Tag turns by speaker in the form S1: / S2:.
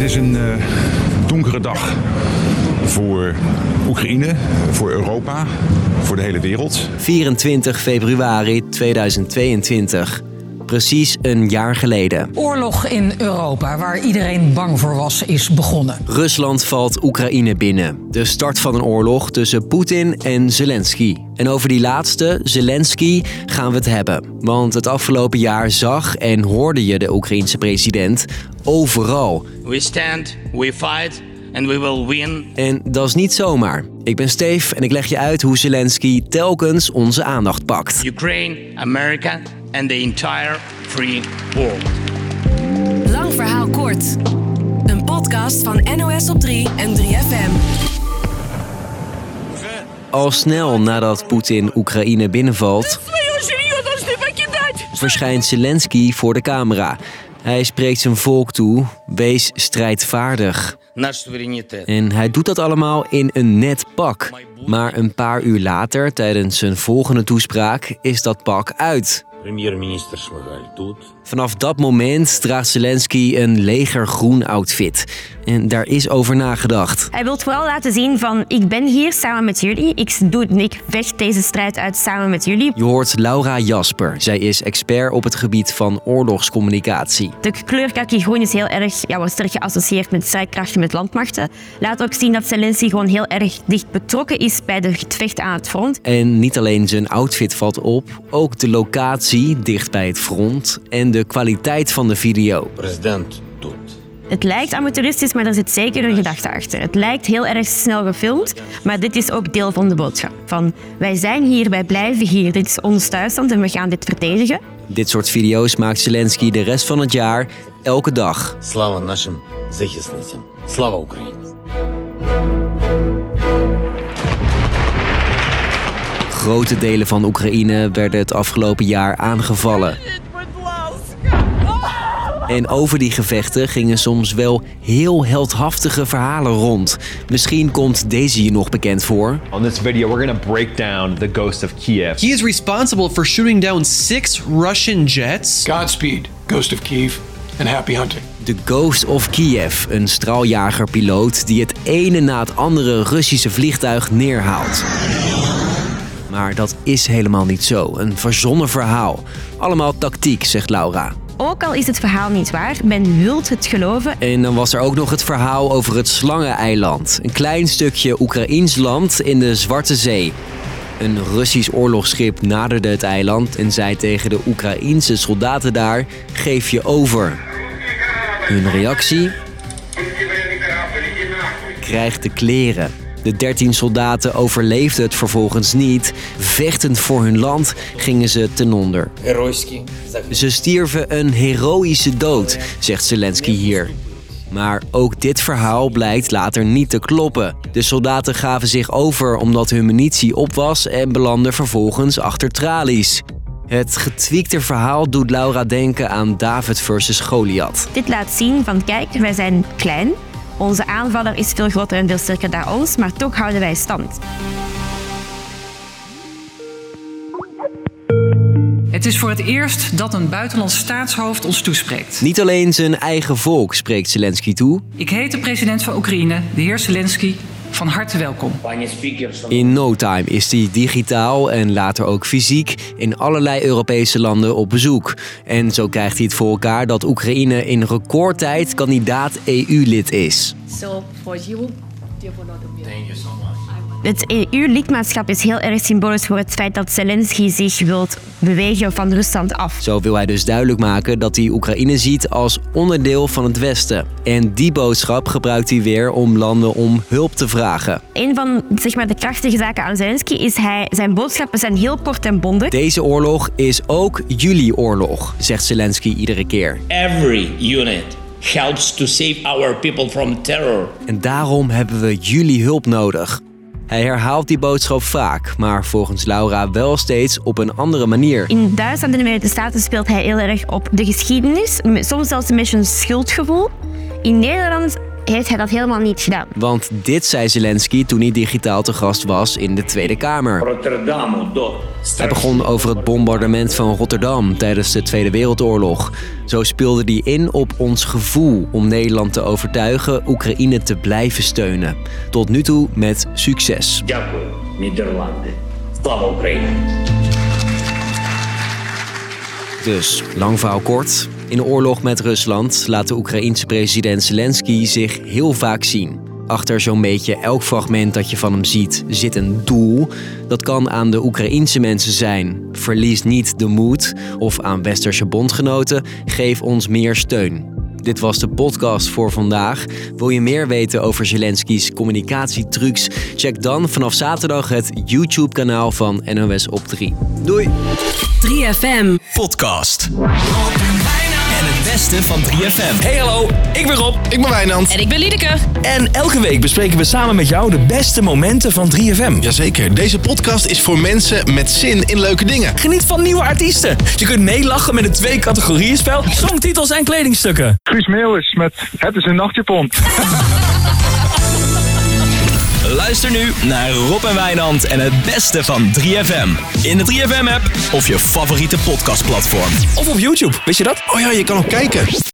S1: Het is een uh, donkere dag voor Oekraïne, voor Europa, voor de hele wereld.
S2: 24 februari 2022 precies een jaar geleden.
S3: Oorlog in Europa, waar iedereen bang voor was, is begonnen.
S2: Rusland valt Oekraïne binnen. De start van een oorlog tussen Poetin en Zelensky. En over die laatste, Zelensky, gaan we het hebben. Want het afgelopen jaar zag en hoorde je de Oekraïense president overal.
S4: We stand, we fight. And we will win.
S2: En dat is niet zomaar. Ik ben Steve en ik leg je uit hoe Zelensky telkens onze aandacht pakt.
S4: Ukraine, America and the entire free world.
S5: Lang verhaal kort. Een podcast van NOS op 3 en 3FM.
S2: Al snel nadat Poetin Oekraïne binnenvalt, verschijnt Zelensky voor de camera. Hij spreekt zijn volk toe: wees strijdvaardig. En hij doet dat allemaal in een net pak. Maar een paar uur later, tijdens zijn volgende toespraak, is dat pak uit. Premier-minister Шмигаль тут. Vanaf dat moment draagt Zelensky een legergroen outfit. En daar is over nagedacht.
S6: Hij wil vooral laten zien van ik ben hier samen met jullie. Ik, doe, ik vecht deze strijd uit samen met jullie.
S2: Je hoort Laura Jasper. Zij is expert op het gebied van oorlogscommunicatie.
S6: De kleur kaki groen is heel erg, ja, wordt sterk geassocieerd met strijdkrachten met landmachten. Laat ook zien dat Zelensky gewoon heel erg dicht betrokken is bij de gevechten aan het front.
S2: En niet alleen zijn outfit valt op, ook de locatie dicht bij het front en de de kwaliteit van de video. President
S6: doet. Het lijkt amateuristisch, maar er zit zeker een gedachte achter. Het lijkt heel erg snel gefilmd, maar dit is ook deel van de boodschap. Van wij zijn hier, wij blijven hier, dit is ons thuisland en we gaan dit verdedigen.
S2: Dit soort video's maakt Zelensky de rest van het jaar elke dag.
S4: Slava нашим захисницям. Slava Oekraïne.
S2: Grote delen van Oekraïne werden het afgelopen jaar aangevallen. En over die gevechten gingen soms wel heel heldhaftige verhalen rond. Misschien komt deze je nog bekend voor.
S7: On this video we're going to break down the ghost of Kiev.
S8: He is responsible for shooting down six Russian jets.
S9: Godspeed, Ghost of Kiev and happy hunting.
S2: De Ghost of Kiev, een straaljagerpiloot die het ene na het andere Russische vliegtuig neerhaalt. Maar dat is helemaal niet zo. Een verzonnen verhaal. Allemaal tactiek, zegt Laura.
S6: Ook al is het verhaal niet waar, men wilt het geloven.
S2: En dan was er ook nog het verhaal over het Slangeneiland. Een klein stukje Oekraïns land in de Zwarte Zee. Een Russisch oorlogsschip naderde het eiland en zei tegen de Oekraïense soldaten daar: geef je over. Hun reactie? Krijg de kleren. De 13 soldaten overleefden het vervolgens niet. Vechtend voor hun land gingen ze ten onder. Ze stierven een heroïsche dood, zegt Zelensky hier. Maar ook dit verhaal blijkt later niet te kloppen. De soldaten gaven zich over omdat hun munitie op was en belanden vervolgens achter tralies. Het getweakte verhaal doet Laura denken aan David versus Goliath.
S6: Dit laat zien van kijk, wij zijn klein, onze aanvaller is veel groter en veel sterker dan ons, maar toch houden wij stand.
S3: Het is voor het eerst dat een buitenlands staatshoofd ons toespreekt.
S2: Niet alleen zijn eigen volk spreekt Zelensky toe.
S3: Ik heet de president van Oekraïne, de heer Zelensky, van harte welkom.
S2: In no time is hij digitaal en later ook fysiek in allerlei Europese landen op bezoek. En zo krijgt hij het voor elkaar dat Oekraïne in recordtijd kandidaat EU-lid is. So for you,
S6: Thank you so much. Het EU-lidmaatschap is heel erg symbolisch voor het feit dat Zelensky zich wil bewegen van Rusland af.
S2: Zo wil hij dus duidelijk maken dat hij Oekraïne ziet als onderdeel van het Westen. En die boodschap gebruikt hij weer om landen om hulp te vragen.
S6: Een van zeg maar, de krachtige zaken aan Zelensky is hij, zijn boodschappen zijn heel kort en bondig.
S2: Deze oorlog is ook jullie oorlog, zegt Zelensky iedere keer.
S4: Every unit helps to save our people from terror.
S2: En daarom hebben we jullie hulp nodig. Hij herhaalt die boodschap vaak, maar volgens Laura wel steeds op een andere manier.
S6: In Duitsland en de Verenigde Staten speelt hij heel erg op de geschiedenis, soms zelfs een beetje een schuldgevoel. In Nederland heeft hij dat helemaal niet gedaan.
S2: Want dit zei Zelensky toen hij digitaal te gast was in de Tweede Kamer. Hij begon over het bombardement van Rotterdam tijdens de Tweede Wereldoorlog. Zo speelde hij in op ons gevoel om Nederland te overtuigen Oekraïne te blijven steunen. Tot nu toe met succes.
S4: Oekraïne.
S2: Dus, lang verhaal kort. In de oorlog met Rusland laat de Oekraïense president Zelensky zich heel vaak zien. Achter zo'n beetje elk fragment dat je van hem ziet zit een doel. Dat kan aan de Oekraïense mensen zijn. Verlies niet de moed. Of aan westerse bondgenoten. Geef ons meer steun. Dit was de podcast voor vandaag. Wil je meer weten over Zelensky's communicatietrucs? Check dan vanaf zaterdag het YouTube-kanaal van NOS op 3. Doei!
S5: 3FM.
S10: Podcast. En het beste van 3FM. Hey hallo, ik ben Rob.
S11: Ik ben Wijnand.
S12: En ik ben Liedeke.
S10: En elke week bespreken we samen met jou de beste momenten van 3FM.
S11: Jazeker, deze podcast is voor mensen met zin in leuke dingen.
S10: Geniet van nieuwe artiesten. Je kunt meelachen met een twee categorieën spel, songtitels en kledingstukken.
S13: Guus Meeuwis met Het is een nachtjapon.
S10: Luister nu naar Rob en Wijnand en het beste van 3FM. In de 3FM-app of je favoriete podcastplatform. Of op YouTube, wist je dat?
S11: Oh ja, je kan ook kijken.